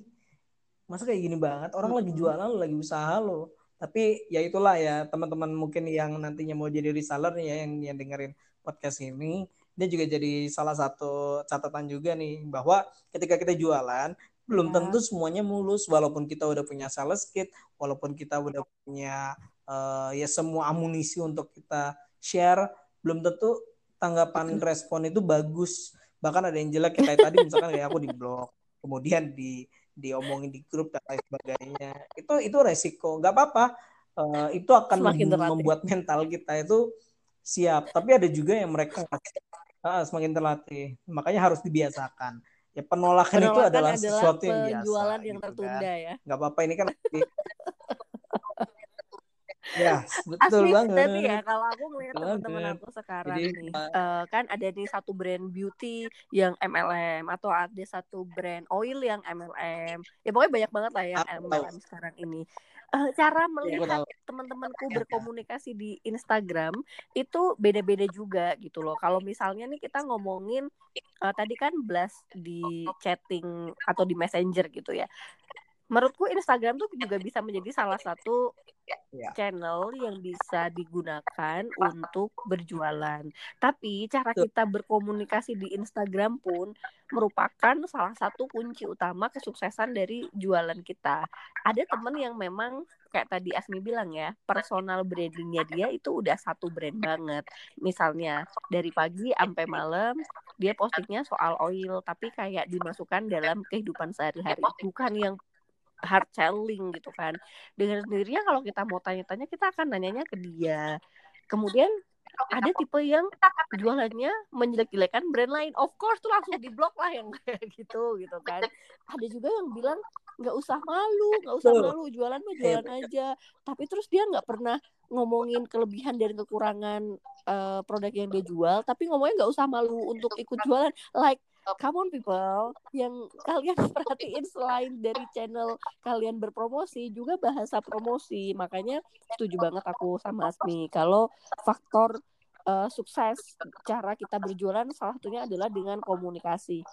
Masa kayak gini banget? Orang lagi jualan lo lagi usaha lo tapi ya itulah ya teman-teman mungkin yang nantinya mau jadi reseller nih ya yang yang dengerin podcast ini. Dia juga jadi salah satu catatan juga nih bahwa ketika kita jualan belum ya. tentu semuanya mulus. Walaupun kita udah punya sales kit walaupun kita udah punya uh, ya semua amunisi untuk kita share belum tentu tanggapan respon itu bagus bahkan ada yang jelek kayak tadi misalkan kayak aku di blog kemudian di diomongin di grup dan lain sebagainya. Itu itu resiko. Nggak apa-apa. Uh, itu akan semakin membuat mental kita itu siap. Tapi ada juga yang mereka uh, semakin terlatih. Makanya harus dibiasakan. Ya penolakan, penolakan itu adalah, adalah sesuatu yang biasa yang gitu tertunda kan. ya. Nggak apa-apa ini kan [LAUGHS] Ya, betul Asli, banget. Tapi ya kalau aku melihat teman-teman aku sekarang Jadi, nih, uh, kan ada nih satu brand beauty yang MLM atau ada satu brand oil yang MLM. Ya pokoknya banyak banget lah yang MLM sekarang ini. Uh, cara iya, melihat ya, teman-temanku berkomunikasi di Instagram itu beda-beda juga gitu loh. Kalau misalnya nih kita ngomongin uh, tadi kan blast di chatting atau di messenger gitu ya menurutku Instagram tuh juga bisa menjadi salah satu ya. channel yang bisa digunakan untuk berjualan. Tapi cara kita berkomunikasi di Instagram pun merupakan salah satu kunci utama kesuksesan dari jualan kita. Ada temen yang memang kayak tadi Asmi bilang ya, personal brandingnya dia itu udah satu brand banget. Misalnya dari pagi sampai malam dia postingnya soal oil, tapi kayak dimasukkan dalam kehidupan sehari-hari, bukan yang hard selling gitu kan. Dengan sendirinya kalau kita mau tanya-tanya kita akan nanyanya ke dia. Kemudian ada tipe yang jualannya menjelek-jelekan brand lain. Of course tuh langsung diblok lah yang [LAUGHS] kayak gitu gitu kan. Ada juga yang bilang nggak usah malu nggak usah malu jualan mah jualan aja. Tapi terus dia nggak pernah ngomongin kelebihan dan kekurangan uh, produk yang dia jual tapi ngomongnya nggak usah malu untuk ikut jualan. Like come on people. Yang kalian [LAUGHS] perhatiin selain dari channel kalian berpromosi juga bahasa promosi. Makanya setuju banget aku sama Asmi. Kalau faktor uh, sukses cara kita berjualan salah satunya adalah dengan komunikasi.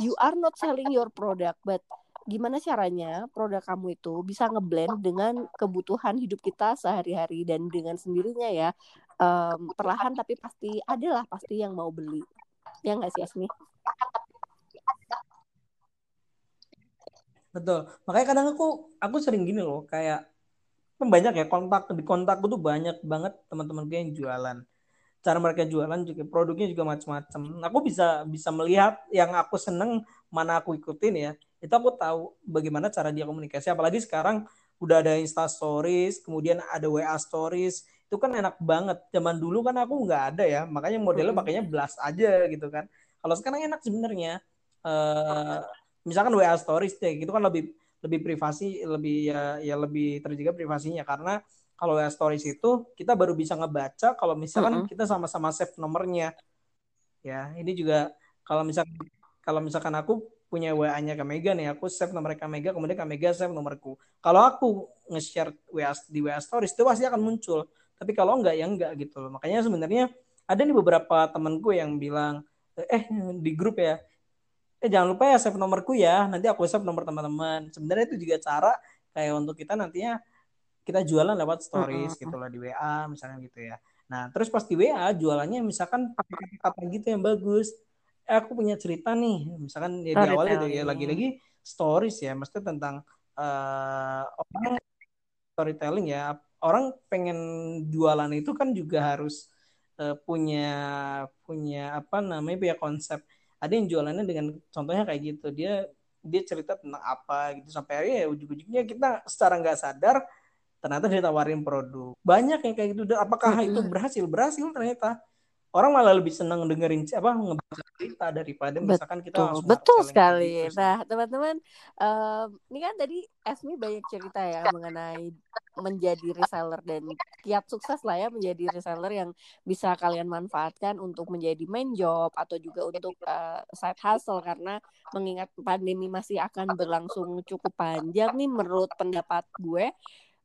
You are not selling your product but gimana caranya produk kamu itu bisa ngeblend dengan kebutuhan hidup kita sehari-hari dan dengan sendirinya ya? Um, perlahan tapi pasti adalah pasti yang mau beli. Ya nggak sih Asmi? Betul. Makanya kadang aku aku sering gini loh, kayak kan banyak ya kontak di kontakku tuh banyak banget teman-teman gue yang jualan. Cara mereka jualan juga produknya juga macam-macam. Aku bisa bisa melihat yang aku seneng mana aku ikutin ya. Itu aku tahu bagaimana cara dia komunikasi. Apalagi sekarang udah ada Insta Stories, kemudian ada WA Stories. Itu kan enak banget. Zaman dulu kan aku nggak ada ya. Makanya modelnya pakainya blast aja gitu kan. Kalau sekarang enak sebenarnya. Uh, misalkan WA stories deh gitu kan lebih lebih privasi lebih ya ya lebih terjaga privasinya karena kalau WA stories itu kita baru bisa ngebaca kalau misalkan uh -uh. kita sama-sama save nomornya ya ini juga kalau misalkan kalau misalkan aku punya WA-nya Kak Mega nih, aku save nomor Kak Mega, kemudian Kak Mega save nomorku. Kalau aku nge-share WA di WA Stories itu pasti akan muncul. Tapi kalau enggak ya enggak gitu loh. Makanya sebenarnya ada nih beberapa temanku yang bilang, eh di grup ya, eh jangan lupa ya save nomorku ya, nanti aku save nomor teman-teman. Sebenarnya itu juga cara kayak untuk kita nantinya kita jualan lewat stories uh-uh. gitu loh di WA misalnya gitu ya. Nah, terus pas di WA jualannya misalkan pakai kata gitu yang bagus eh aku punya cerita nih misalkan ya di awal itu ya lagi-lagi stories ya mesti tentang uh, orang storytelling ya orang pengen jualan itu kan juga harus uh, punya punya apa namanya punya konsep ada yang jualannya dengan contohnya kayak gitu. Dia dia cerita tentang apa gitu. Sampai akhirnya ya ujung-ujungnya kita secara nggak sadar ternyata ditawarin produk. Banyak yang kayak gitu. Apakah itu berhasil? Berhasil ternyata orang malah lebih senang dengerin apa ngebaca cerita daripada betul, misalkan kita betul, betul sekali. Gitu. Nah, teman-teman, um, ini kan tadi Esmi banyak cerita ya mengenai menjadi reseller dan kiat sukses lah ya menjadi reseller yang bisa kalian manfaatkan untuk menjadi main job atau juga untuk uh, side hustle karena mengingat pandemi masih akan berlangsung cukup panjang nih menurut pendapat gue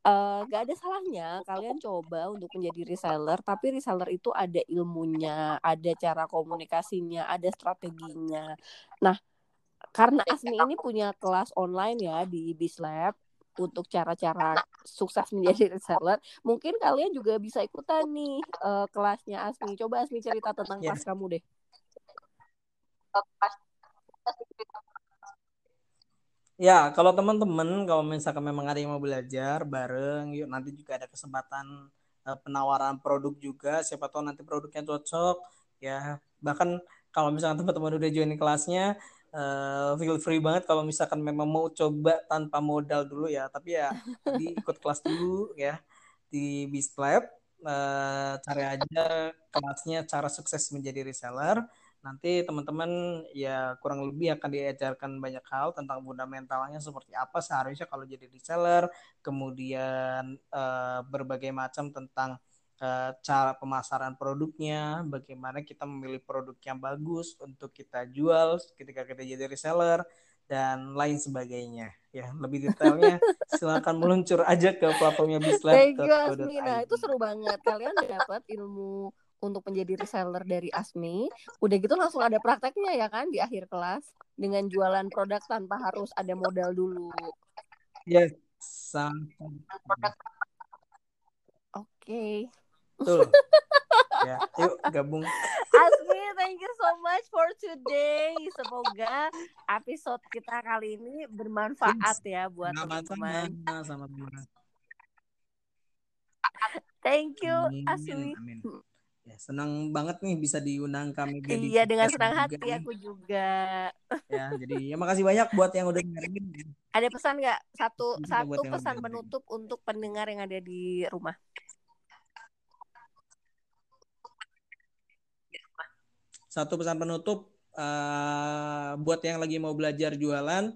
uh, gak ada salahnya kalian coba untuk menjadi reseller tapi reseller itu ada ilmunya ada cara komunikasinya ada strateginya. Nah karena Asmi ini punya kelas online ya di Bislab untuk cara-cara sukses menjadi [LAUGHS] reseller mungkin kalian juga bisa ikutan nih uh, kelasnya Asmi coba Asmi cerita tentang yeah. kelas kamu deh Ya, kalau teman-teman, kalau misalkan memang ada yang mau belajar bareng, yuk nanti juga ada kesempatan uh, penawaran produk juga. Siapa tahu nanti produknya cocok. Ya, bahkan kalau misalkan teman-teman udah join kelasnya, uh, feel free banget kalau misalkan memang mau coba tanpa modal dulu ya. Tapi ya, di [LAUGHS] ikut kelas dulu ya di Bislab. Uh, cari aja kelasnya cara sukses menjadi reseller nanti teman-teman ya kurang lebih akan diajarkan banyak hal tentang fundamentalnya seperti apa seharusnya kalau jadi reseller, kemudian uh, berbagai macam tentang uh, cara pemasaran produknya, bagaimana kita memilih produk yang bagus untuk kita jual ketika kita jadi reseller dan lain sebagainya. Ya, lebih detailnya [LAUGHS] silakan meluncur aja ke platformnya Bislab. Itu seru banget. Kalian dapat ilmu untuk menjadi reseller dari Asmi. Udah gitu langsung ada prakteknya ya kan di akhir kelas dengan jualan produk tanpa harus ada modal dulu. Yes, Oke. Okay. Betul. ya, yuk gabung. Asmi, thank you so much for today. Semoga episode kita kali ini bermanfaat ya buat teman-teman. Sama-sama. Thank you, amin, Asmi. Amin. Ya, senang banget nih bisa diundang kami. Iya, dengan senang hati aku juga. Ya, jadi ya makasih banyak buat yang udah dengerin. Ada pesan nggak? Satu Bisa satu pesan penutup untuk pendengar yang ada di rumah. Satu pesan penutup uh, buat yang lagi mau belajar jualan,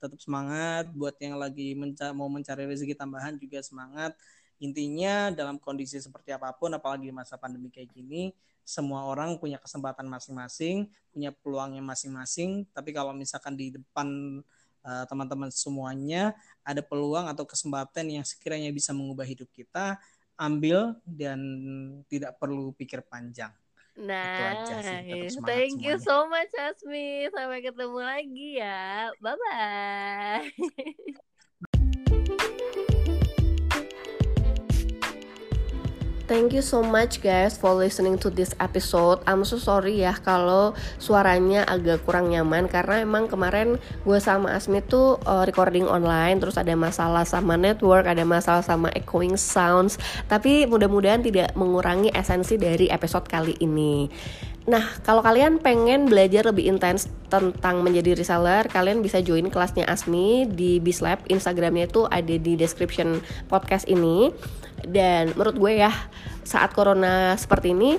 tetap semangat. Buat yang lagi menca mau mencari rezeki tambahan juga semangat intinya dalam kondisi seperti apa pun apalagi di masa pandemi kayak gini semua orang punya kesempatan masing-masing punya peluangnya masing-masing tapi kalau misalkan di depan uh, teman-teman semuanya ada peluang atau kesempatan yang sekiranya bisa mengubah hidup kita ambil dan tidak perlu pikir panjang Nah, sih, thank you so much Asmi. Sampai ketemu lagi ya. Bye bye. [LAUGHS] Thank you so much guys for listening to this episode. I'm so sorry ya kalau suaranya agak kurang nyaman karena emang kemarin gue sama Asmi tuh uh, recording online terus ada masalah sama network, ada masalah sama echoing sounds. Tapi mudah-mudahan tidak mengurangi esensi dari episode kali ini. Nah, kalau kalian pengen belajar lebih intens tentang menjadi reseller, kalian bisa join kelasnya Asmi di Bislab. Instagramnya itu ada di description podcast ini. Dan menurut gue ya, saat corona seperti ini,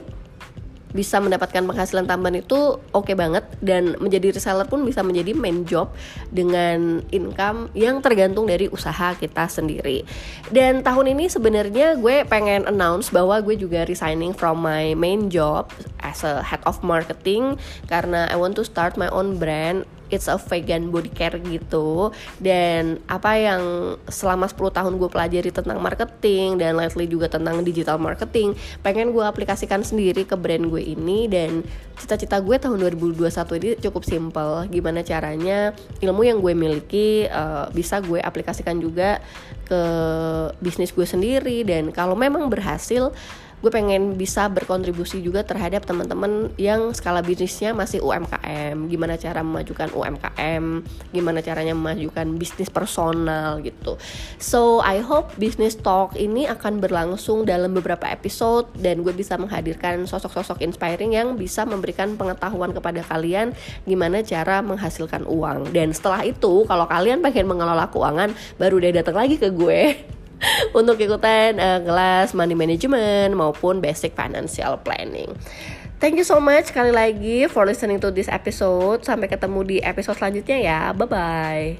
bisa mendapatkan penghasilan tambahan itu oke okay banget dan menjadi reseller pun bisa menjadi main job dengan income yang tergantung dari usaha kita sendiri. Dan tahun ini sebenarnya gue pengen announce bahwa gue juga resigning from my main job as a head of marketing karena I want to start my own brand it's a vegan body care gitu. Dan apa yang selama 10 tahun gue pelajari tentang marketing dan lately juga tentang digital marketing pengen gue aplikasikan sendiri ke brand gue ini. Dan cita-cita gue tahun 2021 ini cukup simple. Gimana caranya ilmu yang gue miliki uh, bisa gue aplikasikan juga ke bisnis gue sendiri. Dan kalau memang berhasil gue pengen bisa berkontribusi juga terhadap teman-teman yang skala bisnisnya masih UMKM gimana cara memajukan UMKM gimana caranya memajukan bisnis personal gitu. So I hope business talk ini akan berlangsung dalam beberapa episode dan gue bisa menghadirkan sosok-sosok inspiring yang bisa memberikan pengetahuan kepada kalian gimana cara menghasilkan uang. Dan setelah itu kalau kalian pengen mengelola keuangan baru deh datang lagi ke gue [LAUGHS] untuk ikutan eh, uh, kelas money management maupun basic financial planning. Thank you so much sekali lagi for listening to this episode. Sampai ketemu di episode selanjutnya ya. Bye bye.